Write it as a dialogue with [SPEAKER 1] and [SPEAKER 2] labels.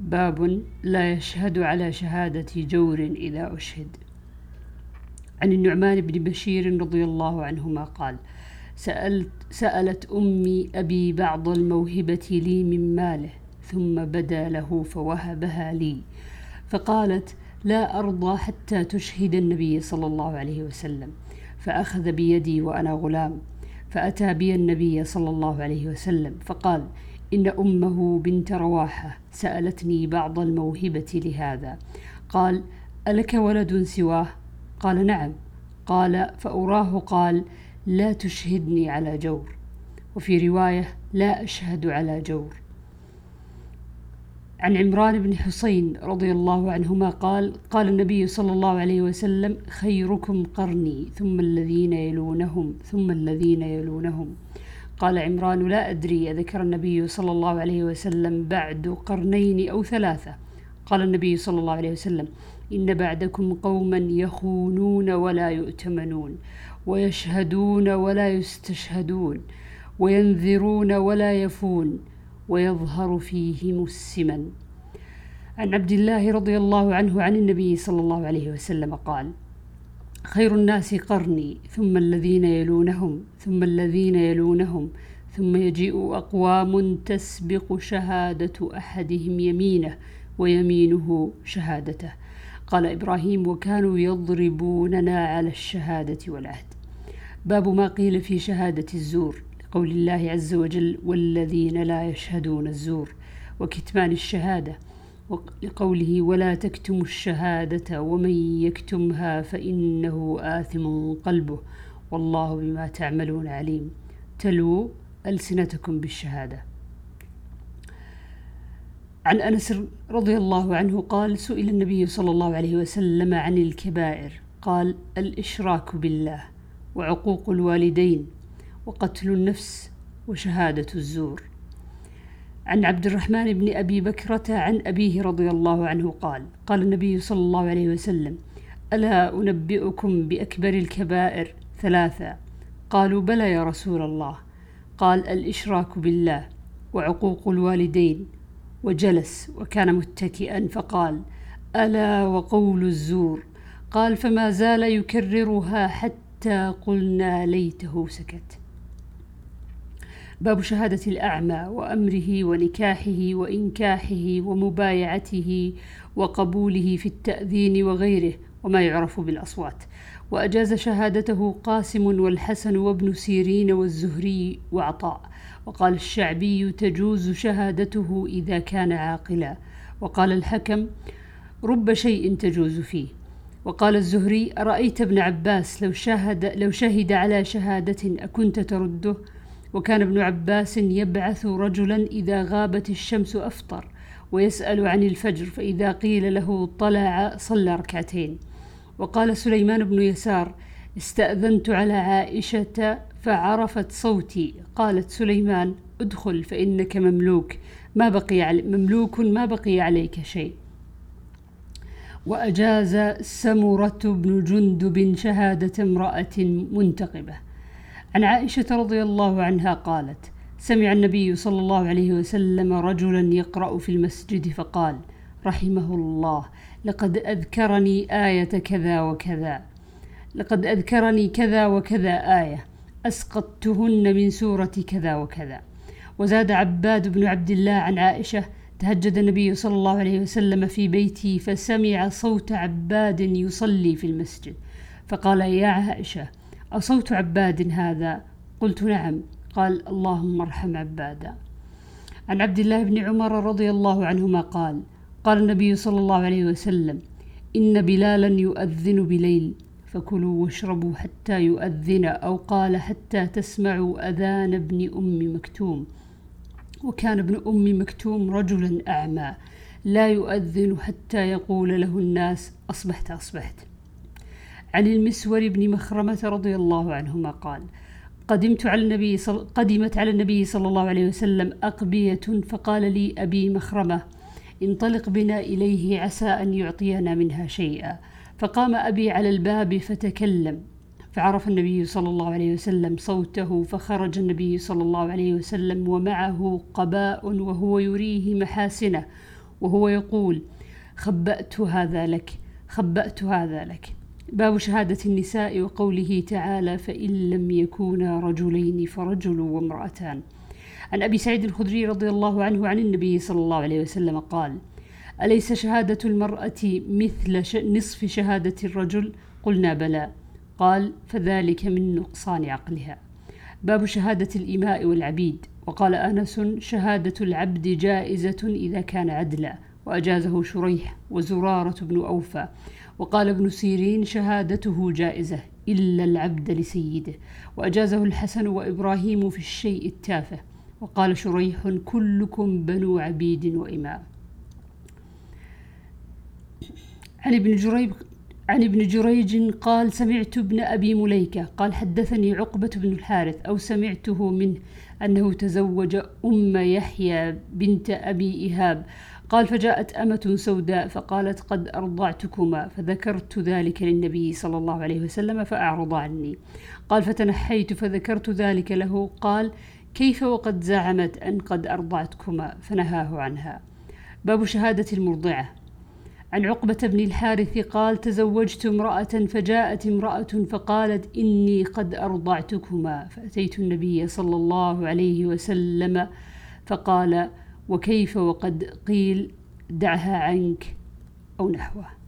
[SPEAKER 1] باب لا يشهد على شهادة جور إذا أشهد. عن النعمان بن بشير رضي الله عنهما قال سألت سألت أمي أبي بعض الموهبة لي من ماله ثم بدا له فوهبها لي. فقالت لا أرضى حتى تشهد النبي صلى الله عليه وسلم فأخذ بيدي وأنا غلام فأتى بي النبي صلى الله عليه وسلم فقال إن أمه بنت رواحة سألتني بعض الموهبة لهذا. قال ألك ولد سواه؟ قال نعم. قال فأراه قال لا تشهدني على جور. وفي رواية لا أشهد على جور. عن عمران بن حسين رضي الله عنهما قال قال النبي صلى الله عليه وسلم خيركم قرني ثم الذين يلونهم ثم الذين يلونهم. قال عمران لا أدري أذكر النبي صلى الله عليه وسلم بعد قرنين أو ثلاثة. قال النبي صلى الله عليه وسلم إن بعدكم قوما يخونون ولا يؤتمنون ويشهدون ولا يستشهدون وينذرون ولا يفون ويظهر فيهم السمن. عن عبد الله رضي الله عنه عن النبي صلى الله عليه وسلم قال خير الناس قرني ثم الذين يلونهم ثم الذين يلونهم ثم يجيء أقوام تسبق شهادة أحدهم يمينه ويمينه شهادته. قال إبراهيم وكانوا يضربوننا على الشهادة والعهد. باب ما قيل في شهادة الزور لقول الله عز وجل والذين لا يشهدون الزور. وكتمان الشهادة لقوله ولا تكتموا الشهادة ومن يكتمها فإنه آثم قلبه والله بما تعملون عليم. تلو ألسنتكم بالشهادة. عن أنس رضي الله عنه قال سئل النبي صلى الله عليه وسلم عن الكبائر قال الإشراك بالله وعقوق الوالدين وقتل النفس وشهادة الزور. عن عبد الرحمن بن أبي بكرة عن أبيه رضي الله عنه قال قال النبي صلى الله عليه وسلم ألا أنبئكم بأكبر الكبائر ثلاثة؟ قالوا بلى يا رسول الله. قال الإشراك بالله وعقوق الوالدين وجلس وكان متكئا فقال ألا وقول الزور؟ قال فما زال يكررها حتى قلنا ليته سكت. باب شهادة الأعمى وأمره ونكاحه وإنكاحه ومبايعته وقبوله في التأذين وغيره وما يعرف بالأصوات. وأجاز شهادته قاسم والحسن وابن سيرين والزهري وعطاء. وقال الشعبي تجوز شهادته إذا كان عاقلا. وقال الحكم رب شيء تجوز فيه. وقال الزهري أرأيت ابن عباس لو شهد, لو شهد على شهادة أكنت ترده وكان ابن عباس يبعث رجلا إذا غابت الشمس أفطر ويسأل عن الفجر فإذا قيل له طلع صلى ركعتين. وقال سليمان بن يسار استأذنت على عائشة فعرفت صوتي. قالت سليمان ادخل فإنك مملوك. ما بقي علي مملوك ما بقي عليك شيء. وأجاز سمرة بن جندب شهادة امرأة منتقبة. عن عائشة رضي الله عنها قالت سمع النبي صلى الله عليه وسلم رجلا يقرأ في المسجد فقال رحمه الله لقد أذكرني آية كذا وكذا. لقد أذكرني كذا وكذا آية أسقطتهن من سورة كذا وكذا. وزاد عباد بن عبد الله عن عائشة تهجد النبي صلى الله عليه وسلم في بيتي فسمع صوت عباد يصلي في المسجد. فقال يا عائشة أصوت عباد هذا؟ قلت نعم. قال اللهم ارحم عبادا. عن عبد الله بن عمر رضي الله عنهما قال قال النبي صلى الله عليه وسلم إن بلالا يؤذن بليل فكلوا واشربوا حتى يؤذن أو قال حتى تسمعوا أذان ابن أم مكتوم. وكان ابن أم مكتوم رجلا أعمى لا يؤذن حتى يقول له الناس أصبحت أصبحت. عن المسور بن مخرمة رضي الله عنهما قال قدمت على النبي صل... قدمت على النبي صلى الله عليه وسلم أقبية فقال لي أبي مخرمة انطلق بنا إليه عسى أن يعطينا منها شيئا فقام أبي على الباب فتكلم فعرف النبي صلى الله عليه وسلم صوته فخرج النبي صلى الله عليه وسلم ومعه قباء وهو يريه محاسنة وهو يقول خبأت هذا لك خبأت هذا لك باب شهادة النساء وقوله تعالى فإن لم يكونا رجلين فرجل وامرأتان. عن أبي سعيد الخدري رضي الله عنه عن النبي صلى الله عليه وسلم قال أليس شهادة المرأة مثل نصف شهادة الرجل؟ قلنا بلى. قال فذلك من نقصان عقلها. باب شهادة الإماء والعبيد. وقال أنس شهادة العبد جائزة إذا كان عدلا. وأجازه شريح وزرارة بن أوفى وقال ابن سيرين شهادته جائزة إلا العبد لسيده. وأجازه الحسن وإبراهيم في الشيء التافه وقال شريح كلكم بنو عبيد وإمام. عن ابن جريب عن ابن جريج قال سمعت ابن أبي مليكة قال حدثني عقبة بن الحارث أو سمعته منه أنه تزوج أم يحيى بنت أبي إيهاب قال فجاءت أمة سوداء فقالت قد أرضعتكما فذكرت ذلك للنبي صلى الله عليه وسلم فأعرض عني. قال فتنحيت فذكرت ذلك له. قال كيف وقد زعمت أن قد أرضعتكما؟ فنهاه عنها. باب شهادة المرضعة. عن عقبة بن الحارث قال تزوجت امرأة فجاءت امرأة فقالت إني قد أرضعتكما. فأتيت النبي صلى الله عليه وسلم فقال وكيف وقد قيل دعها عنك أو نحوه.